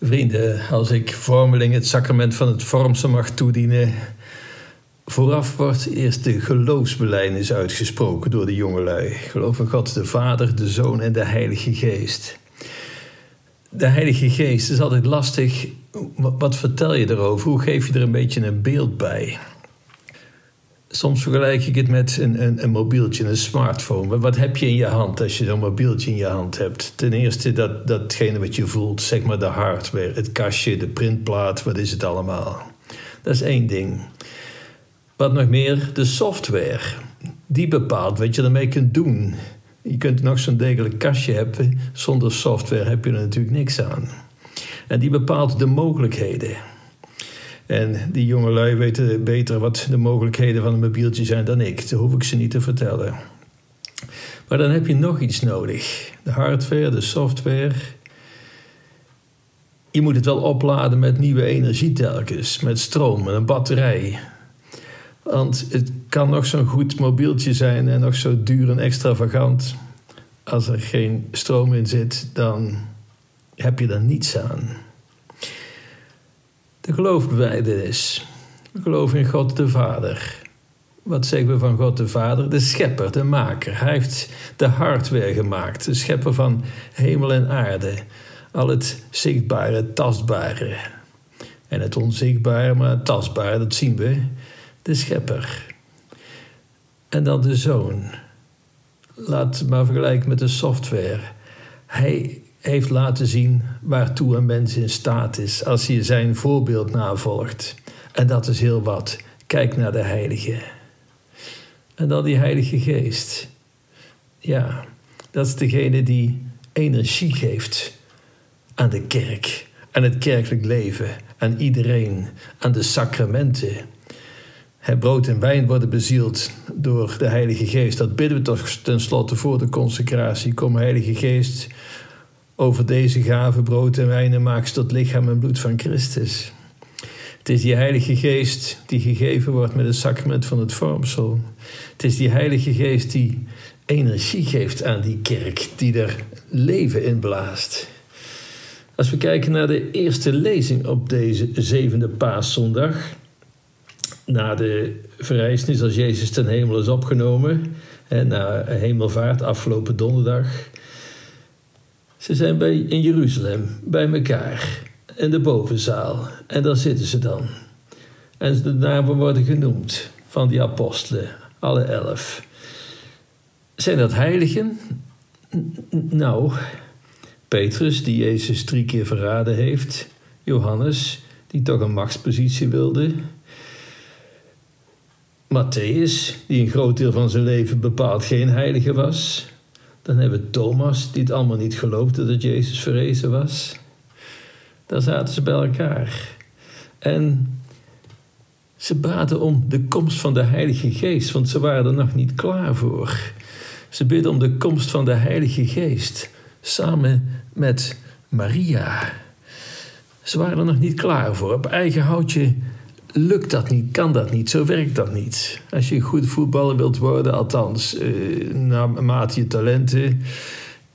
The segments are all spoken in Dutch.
Vrienden, als ik vormeling het sacrament van het vormsel mag toedienen, vooraf wordt eerst de geloofsbelijdenis uitgesproken door de jongelui. Geloof in God de Vader, de Zoon en de Heilige Geest. De Heilige Geest is altijd lastig. Wat vertel je erover? Hoe geef je er een beetje een beeld bij? Soms vergelijk ik het met een, een, een, mobieltje, een smartphone. Wat heb je in je hand als je zo'n mobieltje in je hand hebt? Ten eerste dat, datgene wat je voelt, zeg maar de hardware, het kastje, de printplaat, wat is het allemaal? Dat is één ding. Wat nog meer, de software. Die bepaalt wat je ermee kunt doen. Je kunt nog zo'n degelijk kastje hebben, zonder software heb je er natuurlijk niks aan. En die bepaalt de mogelijkheden. En die jongelui weten beter wat de mogelijkheden van een mobieltje zijn dan ik. Dat hoef ik ze niet te vertellen. Maar dan heb je nog iets nodig. De hardware, de software. Je moet het wel opladen met nieuwe energie telkens. Met stroom, met een batterij. Want het kan nog zo'n goed mobieltje zijn en nog zo duur en extravagant. Als er geen stroom in zit, dan heb je er niets aan. De geloofbelijdenis. We geloven in God de Vader. Wat zeggen we van God de Vader? De schepper, de maker. Hij heeft de hardware gemaakt. De schepper van hemel en aarde. Al het zichtbare, tastbare. En het onzichtbare, maar tastbare, dat zien we. De schepper. En dan de zoon. Laat maar vergelijken met de software. Hij heeft laten zien waartoe een mens in staat is als je zijn voorbeeld navolgt. En dat is heel wat. Kijk naar de Heilige. En dan die Heilige Geest. Ja, dat is degene die energie geeft aan de kerk, aan het kerkelijk leven, aan iedereen, aan de sacramenten. Het brood en wijn worden bezield door de Heilige Geest. Dat bidden we toch tenslotte voor de consecratie. Kom, Heilige Geest, over deze gave brood en wijn en maak ze tot lichaam en bloed van Christus. Het is die Heilige Geest die gegeven wordt met het sacrament van het vormsel. Het is die Heilige Geest die energie geeft aan die kerk, die er leven in blaast. Als we kijken naar de eerste lezing op deze zevende paaszondag, na de verrijzenis als Jezus ten hemel is opgenomen, en na hemelvaart afgelopen donderdag, ze zijn bij, in Jeruzalem bij elkaar in de bovenzaal. En daar zitten ze dan. En de namen worden genoemd van die apostelen, alle elf. Zijn dat heiligen? Nou, Petrus, die Jezus drie keer verraden heeft. Johannes, die toch een machtspositie wilde. Matthäus, die een groot deel van zijn leven bepaald geen heilige was. Dan hebben we Thomas, die het allemaal niet geloofde dat Jezus verrezen was. Daar zaten ze bij elkaar. En ze baden om de komst van de Heilige Geest, want ze waren er nog niet klaar voor. Ze bidden om de komst van de Heilige Geest, samen met Maria. Ze waren er nog niet klaar voor. Op eigen houtje lukt dat niet, kan dat niet, zo werkt dat niet. Als je een goede voetballer wilt worden, althans uh, naarmate je talenten,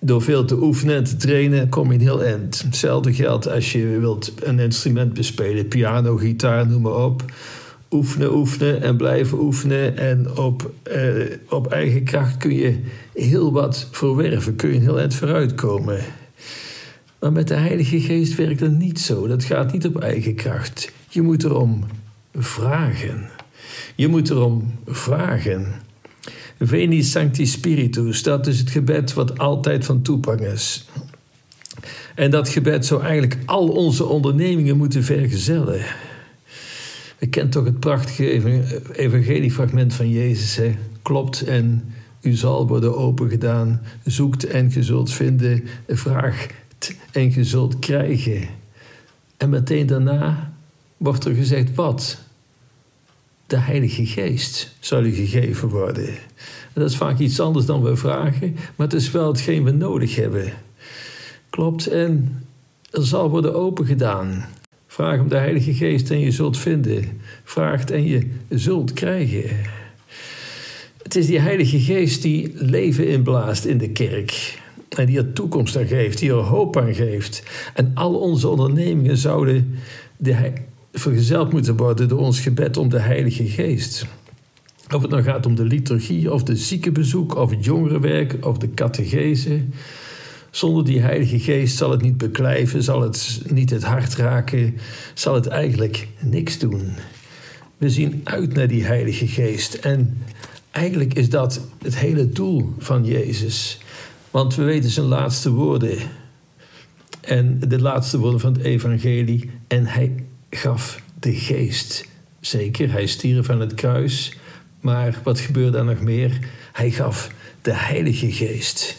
door veel te oefenen en te trainen, kom je een heel eind. Hetzelfde geldt als je wilt een instrument bespelen, piano, gitaar, noem maar op. Oefenen, oefenen en blijven oefenen. En op, uh, op eigen kracht kun je heel wat verwerven, kun je een heel eind vooruitkomen. Maar met de Heilige Geest werkt dat niet zo. Dat gaat niet op eigen kracht. Je moet erom vragen. Je moet erom vragen. Veni Sancti Spiritus, dat is het gebed wat altijd van toepassing is. En dat gebed zou eigenlijk al onze ondernemingen moeten vergezellen. We kennen toch het prachtige evangeliefragment van Jezus. Hè? Klopt en u zal worden opengedaan. Zoekt en je zult vinden. Vraagt en je zult krijgen. En meteen daarna wordt er gezegd wat? De Heilige Geest zal u gegeven worden. En dat is vaak iets anders dan we vragen, maar het is wel hetgeen we nodig hebben. Klopt, en er zal worden opengedaan. Vraag om de Heilige Geest en je zult vinden. Vraagt en je zult krijgen. Het is die Heilige Geest die leven inblaast in de kerk. En die er toekomst aan geeft, die er hoop aan geeft. En al onze ondernemingen zouden de, vergezeld moeten worden door ons gebed om de Heilige Geest. Of het nou gaat om de liturgie, of de ziekenbezoek, of het jongerenwerk, of de catechese. Zonder die Heilige Geest zal het niet beklijven, zal het niet het hart raken, zal het eigenlijk niks doen. We zien uit naar die Heilige Geest. En eigenlijk is dat het hele doel van Jezus. Want we weten zijn laatste woorden. En de laatste woorden van het Evangelie. En hij gaf de Geest. Zeker, hij stierf aan het kruis. Maar wat gebeurde er nog meer? Hij gaf de Heilige Geest.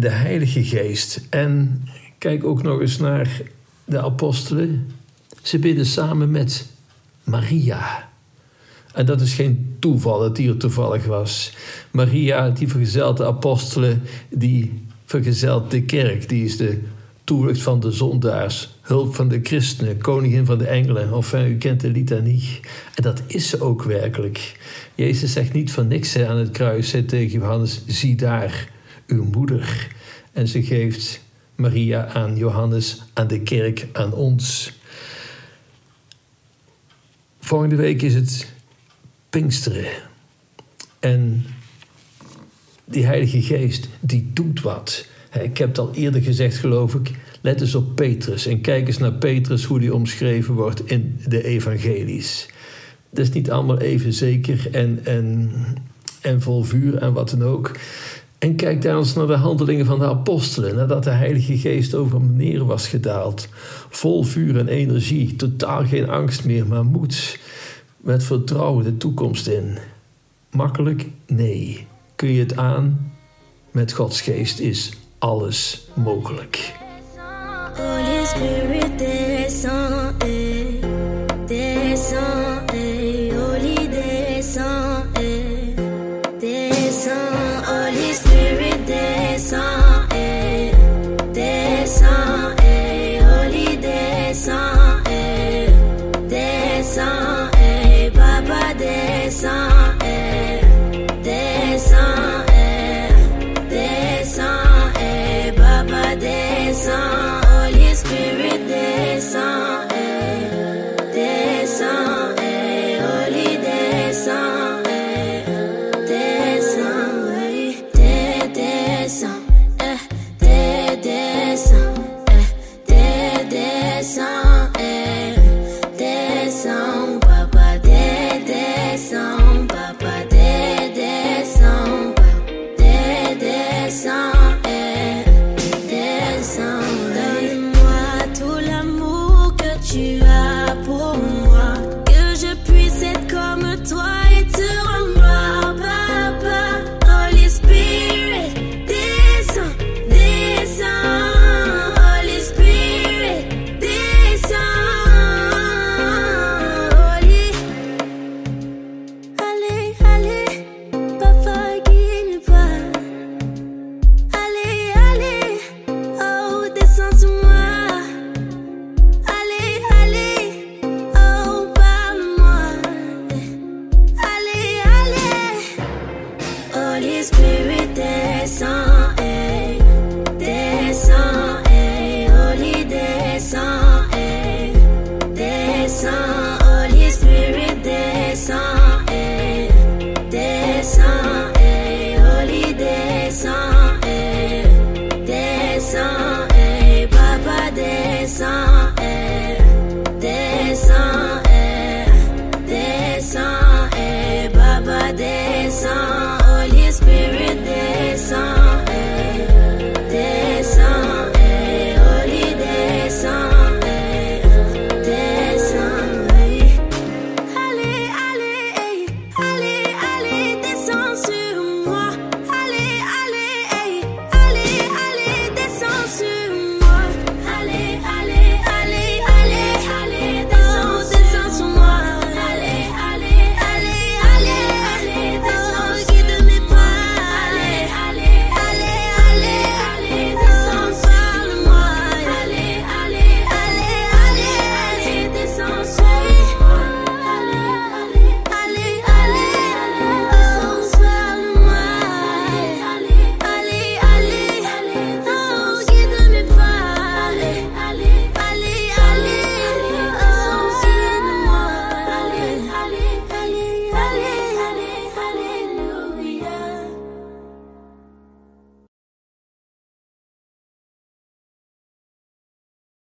De Heilige Geest. En kijk ook nog eens naar de apostelen. Ze bidden samen met Maria. En dat is geen toeval dat die er toevallig was. Maria, die vergezelt de apostelen, die vergezelt de kerk. Die is de toevlucht van de zondaars, hulp van de christenen, koningin van de engelen. Of u kent de litanie. En dat is ze ook werkelijk. Jezus zegt niet van niks aan het kruis tegen Johannes: zie daar uw moeder. En ze geeft Maria aan Johannes, aan de kerk, aan ons. Volgende week is het Pinksteren. En die Heilige Geest, die doet wat. Ik heb het al eerder gezegd, geloof ik. Let eens op Petrus en kijk eens naar Petrus, hoe die omschreven wordt in de evangelies. Dat is niet allemaal even zeker en, en, en vol vuur en wat dan ook. En kijk daar eens naar de handelingen van de apostelen, nadat de Heilige Geest over neer was gedaald. Vol vuur en energie, totaal geen angst meer, maar moed. Met vertrouwen de toekomst in. Makkelijk? Nee. Kun je het aan? Met Gods Geest is alles mogelijk.